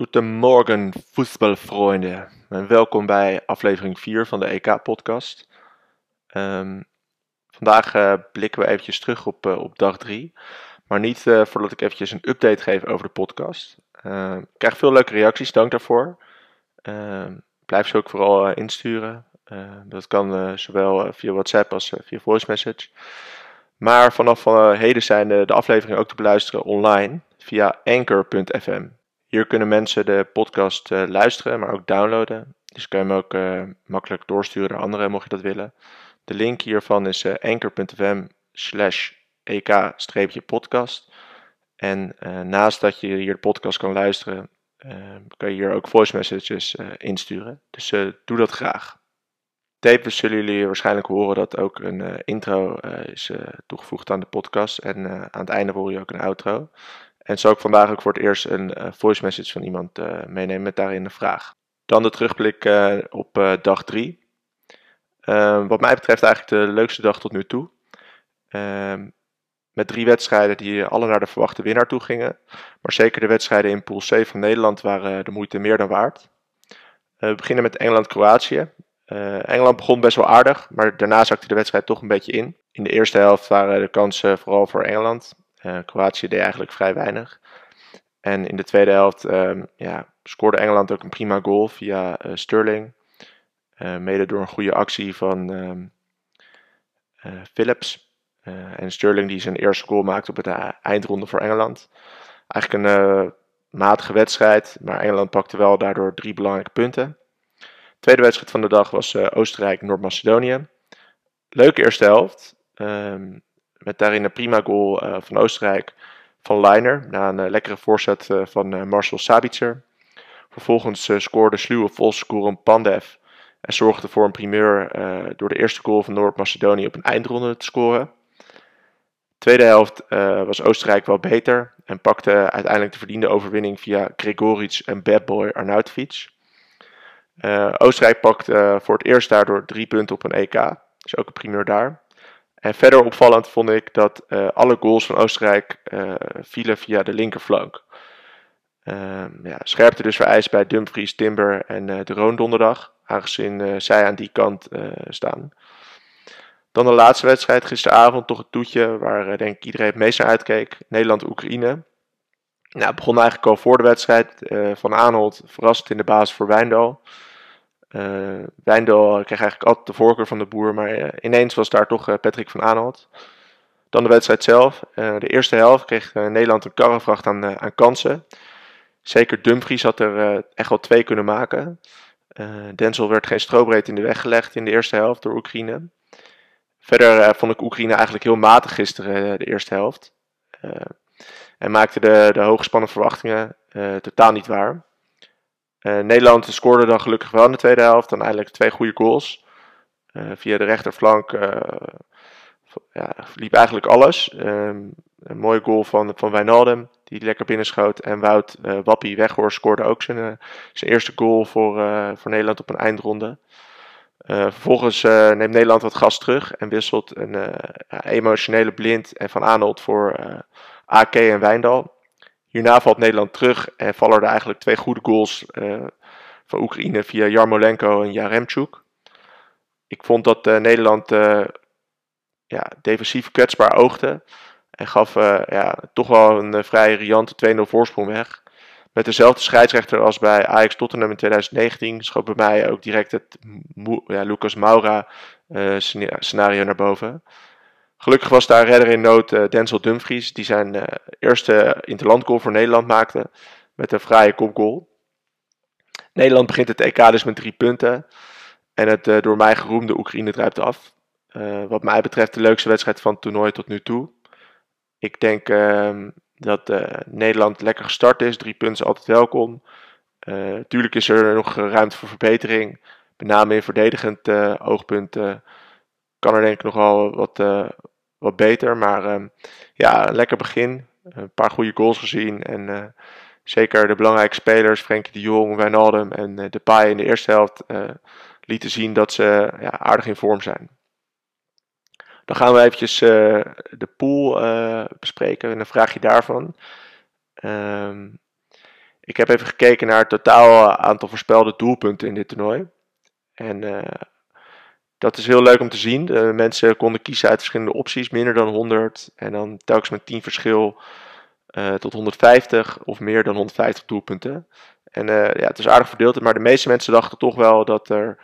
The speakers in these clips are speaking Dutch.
Goedemorgen, voetbalvrienden. En welkom bij aflevering 4 van de EK-podcast. Ehm, vandaag uh, blikken we eventjes terug op, uh, op dag 3. Maar niet uh, voordat ik eventjes een update geef over de podcast. Ehm, ik krijg veel leuke reacties, dank daarvoor. Ehm, blijf ze ook vooral insturen. dat kan zowel via WhatsApp als via voice message. Maar vanaf heden zijn de, de afleveringen ook te beluisteren online via anchor.fm. Hier kunnen mensen de podcast uh, luisteren, maar ook downloaden. Dus kun je hem ook uh, makkelijk doorsturen naar anderen, mocht je dat willen. De link hiervan is uh, anchor.fm slash ek-podcast. En naast dat je hier de podcast kan luisteren, kan je hier ook voice messages insturen. Dus doe dat graag. Tevens zullen jullie waarschijnlijk horen dat ook een intro is toegevoegd aan de podcast. En aan het einde hoor je ook een outro. En zal ik vandaag ook voor het eerst een uh, voice message van iemand uh, meenemen met daarin een vraag. Dan de terugblik uh, op dag 3. Ehm, wat mij betreft eigenlijk de leukste dag tot nu toe. Ehm, met drie wedstrijden die alle naar de verwachte winnaar toe gingen. Maar zeker de wedstrijden in Pool C van Nederland waren de moeite meer dan waard. we beginnen met Engeland-Kroatië. Engeland begon best wel aardig, maar daarna zakte de wedstrijd toch een beetje in. In de eerste helft waren de kansen vooral voor Engeland. Uh, Kroatië deed eigenlijk vrij weinig. En in de tweede helft um, ja, scoorde Engeland ook een prima goal via uh, Sterling. Uh, mede door een goede actie van um, Phillips. en Sterling die zijn eerste goal maakte op het eindronde voor Engeland. Eigenlijk een matige wedstrijd, maar Engeland pakte wel daardoor drie belangrijke punten. tweede wedstrijd van de dag was Oostenrijk-Noord-Macedonië. Leuke eerste helft. Um, met daarin een prima goal uh, van Oostenrijk van Leiner. Na een uh, lekkere voorzet uh, van Marcel Sabitzer. Vervolgens scoorde sluwe volscoren Pandev. En zorgde voor een primeur door de eerste goal van Noord-Macedonië op een eindronde te scoren. Tweede helft was Oostenrijk wel beter. En pakte uiteindelijk de verdiende overwinning via Gregoric en Badboy Arnautovic. Oostenrijk pakte voor het eerst daardoor drie punten op een EK. Dus ook een primeur daar. En verder opvallend vond ik dat uh, alle goals van Oostenrijk uh, vielen via de linkerflank. Uh, ja, scherpte dus vereist bij Dumfries, Timber en uh, de Roon aangezien zij aan die kant staan. Dan de laatste wedstrijd gisteravond, toch het toetje waar denk ik iedereen het meest naar uitkeek. Nederland-Oekraïne. Nou, het begon eigenlijk al voor de wedstrijd. van Aanholt verrassend in de basis voor Wijndal. Uh, Wijndal kreeg eigenlijk altijd de voorkeur van de boer, maar uh, ineens was daar toch uh, Patrick van Aanholt. Dan de wedstrijd zelf. de eerste helft kreeg Nederland een karrevracht aan, aan kansen. Zeker Dumfries had er echt wel twee kunnen maken. Denzel werd geen strobreed in de weg gelegd in de eerste helft door Oekraïne. Verder vond ik Oekraïne eigenlijk heel matig gisteren de eerste helft. en maakte de, de verwachtingen totaal niet waar. Uh, Nederland scoorde dan gelukkig wel in de tweede helft. Dan eigenlijk twee goede goals. Uh, via de rechterflank uh, ja, liep eigenlijk alles. Um, een mooie goal van, van Wijnaldum, die lekker binnenschoot. En Wout Wappie Weghorst scoorde ook zijn, zijn eerste goal voor, voor Nederland op een eindronde. vervolgens neemt Nederland wat gas terug en wisselt een emotionele blind en Van Arnold voor AK en Wijndal. Hierna valt Nederland terug en vallen er eigenlijk twee goede goals uh, van Oekraïne via Jarmolenko en Jaremchuk. Ik vond dat uh, Nederland uh, ja, defensief kwetsbaar oogde en gaf ja, toch wel een vrij riante 2-0 voorsprong weg. Met dezelfde scheidsrechter als bij Ajax Tottenham in 2019 schoot bij mij ook direct het ja, Lucas Moura scenario naar boven. Gelukkig was daar redder in nood uh, Denzel Dumfries, die zijn uh, eerste interlandgoal voor Nederland maakte met een fraaie kopgoal. Nederland begint het EK dus met drie punten en het uh, door mij geroemde Oekraïne druipt af. wat mij betreft de leukste wedstrijd van het toernooi tot nu toe. Ik denk ehm, dat Nederland lekker gestart is, drie punten altijd welkom. tuurlijk is er nog ruimte voor verbetering, met name in verdedigend oogpunt kan er denk ik nogal wat, wat beter. Maar uh, ja, een lekker begin. Een paar goede goals gezien. En uh, zeker de belangrijke spelers, Frenkie de Jong, Wijnaldum en uh, Depay in de eerste helft uh, lieten zien dat ze ja, aardig in vorm zijn. Dan gaan we eventjes de pool bespreken en een vraagje daarvan. Um, ik heb even gekeken naar het totaal aantal voorspelde doelpunten in dit toernooi. En dat is heel leuk om te zien. De mensen konden kiezen uit verschillende opties, minder dan 100 en dan telkens met 10 verschil uh, tot 150 of meer dan 150 doelpunten. En uh, ja, het is aardig verdeeld, maar de meeste mensen dachten toch wel dat er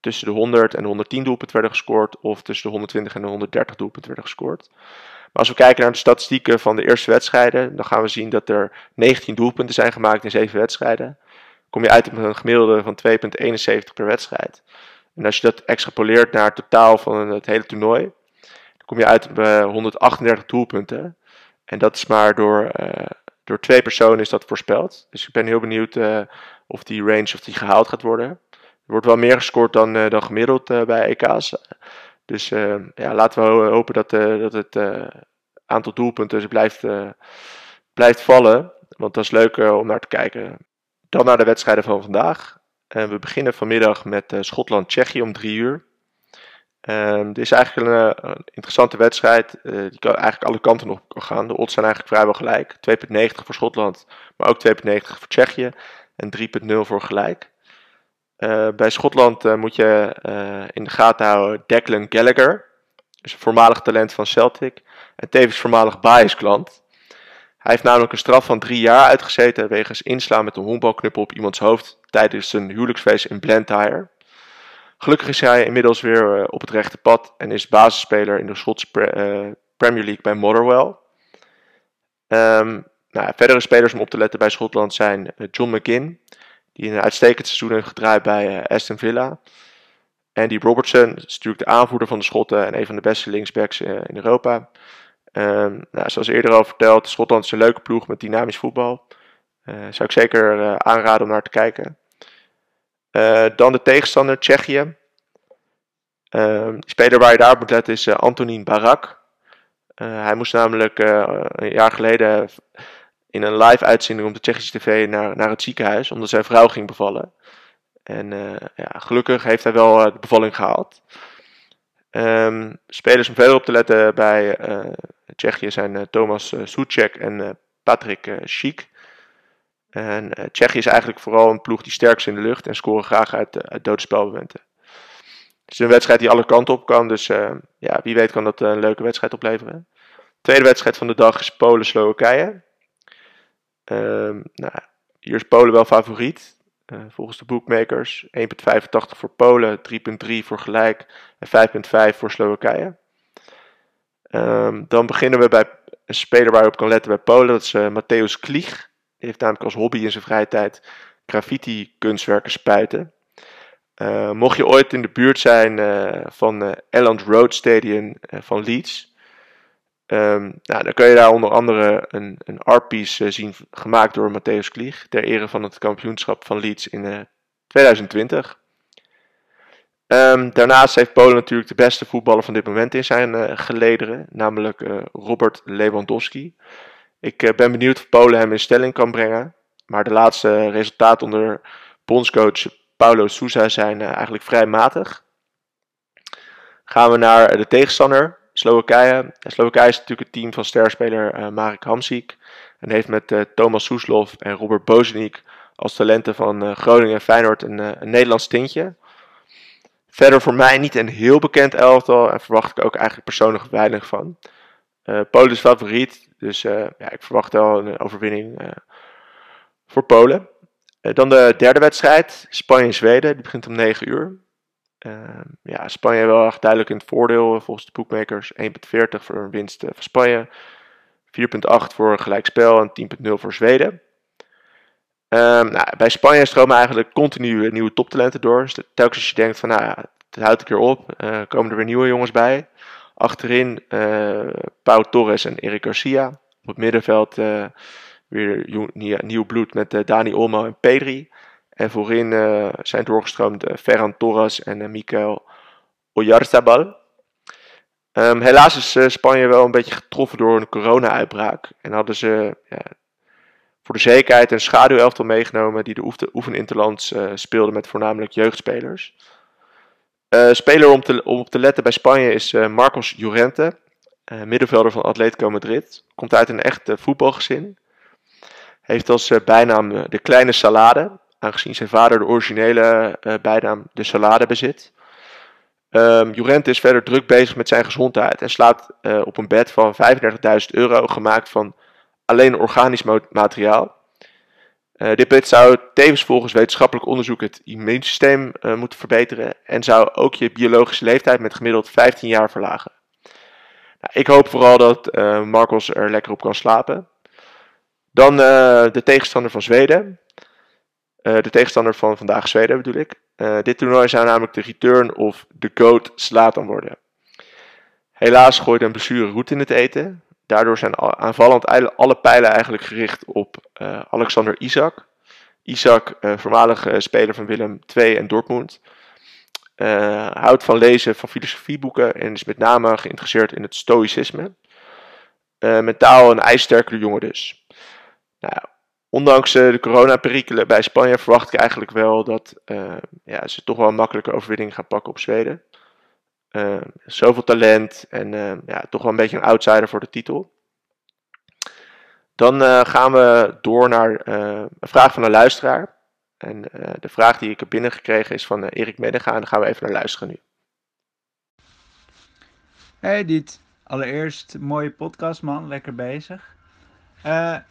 tussen de 100 en de 110 doelpunten werden gescoord of tussen de 120 en de 130 doelpunten werden gescoord. Maar als we kijken naar de statistieken van de eerste wedstrijden, dan gaan we zien dat er 19 doelpunten zijn gemaakt in 7 wedstrijden. Kom je uit op een gemiddelde van 2,71 per wedstrijd. En als je dat extrapoleert naar het totaal van het hele toernooi, dan kom je uit op 138 doelpunten. En dat is maar door, uh, door twee personen is dat voorspeld. Dus ik ben heel benieuwd uh, of die range of die gehaald gaat worden. Er wordt wel meer gescoord dan, dan gemiddeld bij EK's. Dus ja, laten we hopen dat, dat het aantal doelpunten dus blijft, blijft vallen. Want dat is leuk om naar te kijken. Dan naar de wedstrijden van vandaag. We beginnen vanmiddag met Schotland-Tsjechië om drie uur. Um, dit is eigenlijk een, eh, interessante wedstrijd. Uh, die kan eigenlijk alle kanten op gaan. De odds zijn eigenlijk vrijwel gelijk. 2,90 voor Schotland, maar ook 2,90 voor Tsjechië. En 3,0 voor gelijk. Bij Schotland moet je in de gaten houden Declan Gallagher. Dus een voormalig talent van Celtic. En tevens voormalig Bias-klant. Hij heeft namelijk een straf van drie jaar uitgezeten wegens inslaan met een honkbalknuppel op iemands hoofd tijdens een huwelijksfeest in Blantyre. Gelukkig is hij inmiddels weer uh, op het rechte pad en is basisspeler in de Schotse uh, Premier League bij Motherwell. Um, nou, verdere spelers om op te letten bij Schotland zijn uh, John McGinn, die een uitstekend seizoen heeft gedraaid bij Aston Villa. Andy Robertson natuurlijk de aanvoerder van de Schotten en een van de beste linksbacks in Europa. Um, nou, zoals eerder al verteld, Schotland is een leuke ploeg met dynamisch voetbal. zou ik zeker aanraden om naar te kijken. Uh, dan de tegenstander Tsjechië. Uh, de speler waar je daar op moet letten is uh, Antonin Barak. hij moest namelijk een jaar geleden in een live uitzending op de Tsjechische tv naar, naar het ziekenhuis, omdat zijn vrouw ging bevallen. En ja, gelukkig heeft hij wel de bevalling gehaald. Um, spelers om verder op te letten bij Tsjechië zijn Thomas Soucek en Patrick Schiek. En uh, Tsjechië is eigenlijk vooral een ploeg die sterk is in de lucht en scoren graag uit, uh, uit dode spelmomenten. Het is een wedstrijd die alle kanten op kan, dus uh, ja, wie weet kan dat een leuke wedstrijd opleveren. De tweede wedstrijd van de dag is Polen-Slowakije. Ehm, nou, hier is Polen wel favoriet, volgens de bookmakers. 1,85 voor Polen, 3,3 voor gelijk en 5,5 voor Slowakije. Um, dan beginnen we bij een speler waar je op kan letten bij Polen, dat is Matthäus Klieg heeft namelijk als hobby in zijn vrije tijd graffiti kunstwerken spuiten. Uh, mocht je ooit in de buurt zijn uh, van uh, Elland Road Stadium van Leeds, um, nou, dan kun je daar onder andere een, een art piece zien gemaakt door Matthäus Klieg ter ere van het kampioenschap van Leeds in 2020. Um, ehm, daarnaast heeft Polen natuurlijk de beste voetballer van dit moment in zijn gelederen, namelijk Robert Lewandowski. Ik eh, ben benieuwd of Polen hem in stelling kan brengen. Maar de laatste resultaten onder bondscoach Paulo Sousa zijn eh, eigenlijk vrij matig. Gaan we naar de tegenstander, Slowakije. Slowakije is natuurlijk het team van sterspeler uh, Marek Hamsik. En heeft met uh, Thomas Soeslof en Robert Bozenik als talenten van uh, Groningen en Feyenoord een, een Nederlands tintje. Verder voor mij niet een heel bekend elftal en verwacht ik ook eigenlijk persoonlijk weinig van. Polen is favoriet, dus ja, ik verwacht wel een overwinning voor Polen. Dan de derde wedstrijd, Spanje-Zweden. Die begint om 9 uur. Ehm, ja, Spanje wel echt duidelijk in het voordeel volgens de bookmakers. 1,40 voor een winst van Spanje. 4,8 voor een gelijkspel en 10,0 voor Zweden. Um, nou, bij Spanje stromen eigenlijk continu nieuwe toptalenten door. Dus telkens als je denkt van nou ja, het houdt een keer op, komen er weer nieuwe jongens bij. Achterin uh, Pau Torres en Eric Garcia. Op het middenveld weer nieuw bloed met Dani Olmo en Pedri. En voorin zijn doorgestroomd Ferran Torres en Mikael Oyarzabal. Um, helaas is Spanje wel een beetje getroffen door een corona-uitbraak. En hadden ze voor de zekerheid een schaduwelftal meegenomen die de oefeninterlands speelde met voornamelijk jeugdspelers. Uh, speler om, te, om op te letten bij Spanje is uh, Marcos Llorente, uh, middenvelder van Atletico Madrid. Komt uit een echt voetbalgezin. Heeft als bijnaam de kleine salade, aangezien zijn vader de originele bijnaam de salade bezit. Um, is verder druk bezig met zijn gezondheid en slaapt op een bed van 35.000 euro, gemaakt van alleen organisch materiaal. Uh, dit zou tevens volgens wetenschappelijk onderzoek het immuunsysteem uh, moeten verbeteren en zou ook je biologische leeftijd met gemiddeld 15 jaar verlagen. Nou, ik hoop vooral dat uh, Marcos er lekker op kan slapen. Dan de tegenstander van Zweden. De tegenstander van vandaag Zweden bedoel ik. dit toernooi zou namelijk de return of the GOAT Slatan worden. Helaas gooit een blessure roet in het eten. Daardoor zijn aanvallend alle pijlen eigenlijk gericht op uh, Alexander Isaac. Isaac, voormalig speler van Willem II en Dortmund. houdt van lezen van filosofieboeken en is met name geïnteresseerd in het stoïcisme. mentaal een ijsterkere jongen dus. Nou, ondanks de coronaperikelen bij Spanje verwacht ik eigenlijk wel dat ja, ze toch wel een makkelijke overwinning gaan pakken op Zweden. Uh, zoveel talent en ja, toch wel een beetje een outsider voor de titel. Dan gaan we door naar een vraag van een luisteraar. En de vraag die ik heb binnengekregen is van Erik Meddega. En daar gaan we even naar luisteren nu. Hey Diet, allereerst mooie podcast man, lekker bezig.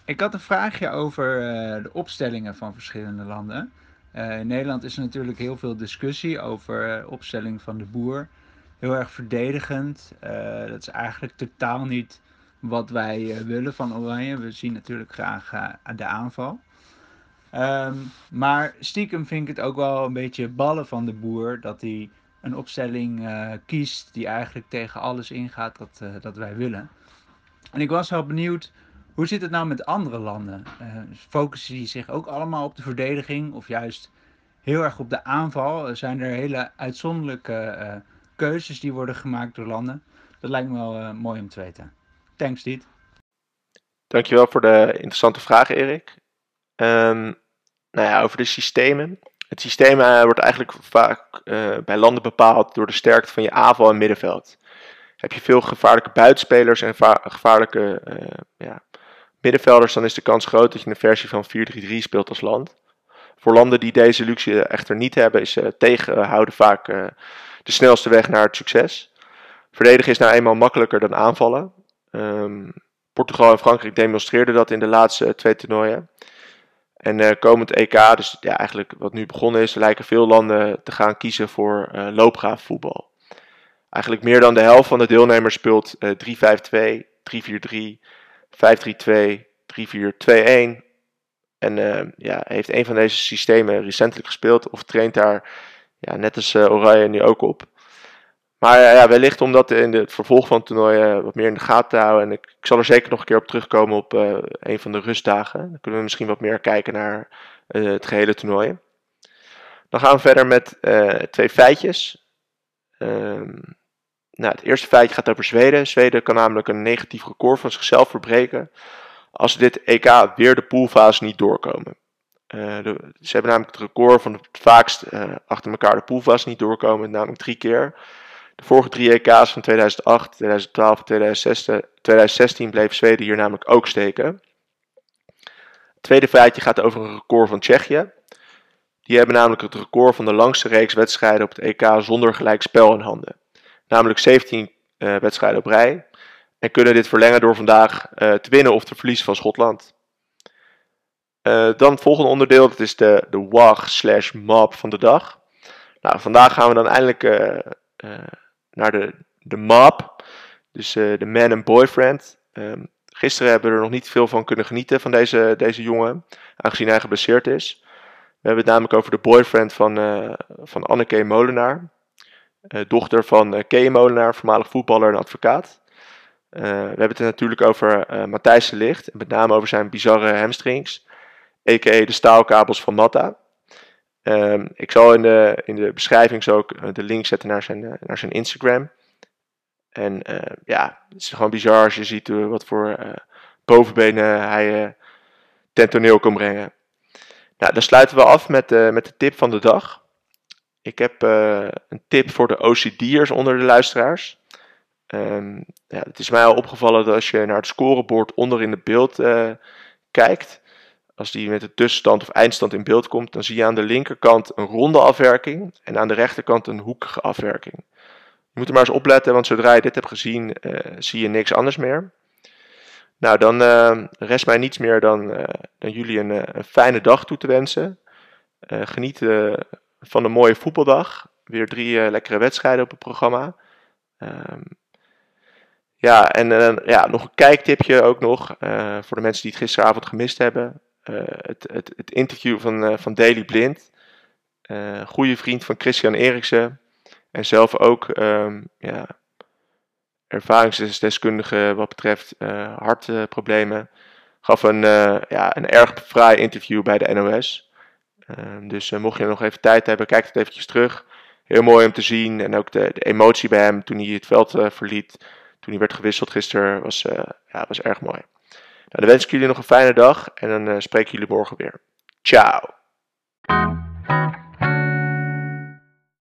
Ik had een vraagje over de opstellingen van verschillende landen. in Nederland is er natuurlijk heel veel discussie over opstelling van de boer heel erg verdedigend. Dat is eigenlijk totaal niet wat wij willen van Oranje. We zien natuurlijk graag de aanval. Um, maar stiekem vind ik het ook wel een beetje ballen van de boer dat hij een opstelling kiest die eigenlijk tegen alles ingaat dat, dat wij willen. En ik was wel benieuwd, hoe zit het nou met andere landen? focussen die zich ook allemaal op de verdediging of juist heel erg op de aanval? Zijn er hele uitzonderlijke keuzes die worden gemaakt door landen. Dat lijkt me wel uh, mooi om te weten. Thanks, Diet. Dankjewel voor de interessante vraag, Erik. Um, nou ja, over de systemen. Het systeem wordt eigenlijk vaak bij landen bepaald door de sterkte van je aanval en middenveld. Heb je veel gevaarlijke buitenspelers en gevaarlijke ja, middenvelders, dan is de kans groot dat je een versie van 4-3-3 speelt als land. Voor landen die deze luxe echter niet hebben, is tegenhouden vaak de snelste weg naar het succes. Verdedigen is nou eenmaal makkelijker dan aanvallen. Um, Portugal en Frankrijk demonstreerden dat in de laatste twee toernooien. En komend EK, dus ja, eigenlijk wat nu begonnen is, lijken veel landen te gaan kiezen voor uh, loopgraafvoetbal. Eigenlijk meer dan de helft van de deelnemers speelt uh, 3-5-2, 3-4-3, 5-3-2, 3-4-2-1. En uh, ja, heeft een van deze systemen recentelijk gespeeld of traint daar ja, net als uh, Oranje nu ook op. Maar uh, ja, wellicht om dat in het vervolg van het toernooi wat meer in de gaten te houden. En ik, ik, zal er zeker nog een keer op terugkomen op een van de rustdagen. Dan kunnen we misschien wat meer kijken naar het gehele toernooi. Dan gaan we verder met twee feitjes. Um, nou, het eerste feitje gaat over Zweden. Zweden kan namelijk een negatief record van zichzelf verbreken als dit EK weer de poolfase niet doorkomen. Uh, ze hebben namelijk het record van het vaakst uh, achter elkaar de poolfase niet doorkomen, namelijk drie keer. De vorige drie EK's van 2008, 2012 en 2016, 2016 bleef Zweden hier namelijk ook steken. Het tweede feitje gaat over een record van Tsjechië. Die hebben namelijk het record van de langste reeks wedstrijden op het EK zonder gelijk spel in handen. Namelijk 17 uh, eh, wedstrijden op rij. En kunnen dit verlengen door vandaag te winnen of te verliezen van Schotland. Uh, dan het volgende onderdeel, dat is de, de WAG slash map van de dag. Nou, vandaag gaan we dan eindelijk naar de, de map, dus de man and boyfriend. Um, gisteren hebben we er nog niet veel van kunnen genieten van deze, deze jongen, aangezien hij geblesseerd is. We hebben het namelijk over de boyfriend van, van Anneke Molenaar, dochter van Kay Molenaar, voormalig voetballer en advocaat. we hebben het natuurlijk over Matthijs de Licht, en met name over zijn bizarre hamstrings a.k.a. de staalkabels van Matta. Um, ik zal in de, in de beschrijving zo ook eh, de link zetten naar zijn, eh, naar zijn Instagram. En uh, ja, het is gewoon bizar als je ziet wat voor uh, bovenbenen hij ten toneel kan brengen. Nou, dan sluiten we af met, met de tip van de dag. Ik heb een tip voor de OCD'ers onder de luisteraars. Um, ja, het is mij al opgevallen dat als je naar het scorebord onder in het beeld kijkt, als die met de tussenstand of eindstand in beeld komt, dan zie je aan de linkerkant een ronde afwerking en aan de rechterkant een hoekige afwerking. Je moet er maar eens opletten, want zodra je dit hebt gezien, uh, zie je niks anders meer. Nou, dan rest mij niets meer dan, dan jullie een, een, fijne dag toe te wensen. geniet van een mooie voetbaldag. Weer drie lekkere wedstrijden op het programma. Ehm, ja, en ja, nog een kijktipje ook nog voor de mensen die het gisteravond gemist hebben. het, het, het, interview van, van Daily Blind. goede vriend van Christian Eriksen. En zelf ook um, ja, ervaringsdeskundige wat betreft hartproblemen. Gaf een, ja, een erg fraai interview bij de NOS. Uh, dus eh, mocht je nog even tijd hebben, kijk het eventjes terug. Heel mooi om te zien. En ook de, de emotie bij hem toen hij het veld verliet. Toen hij werd gewisseld gisteren was, ja, was erg mooi. Nou, dan wens ik jullie nog een fijne dag. En dan spreken jullie morgen weer. Ciao.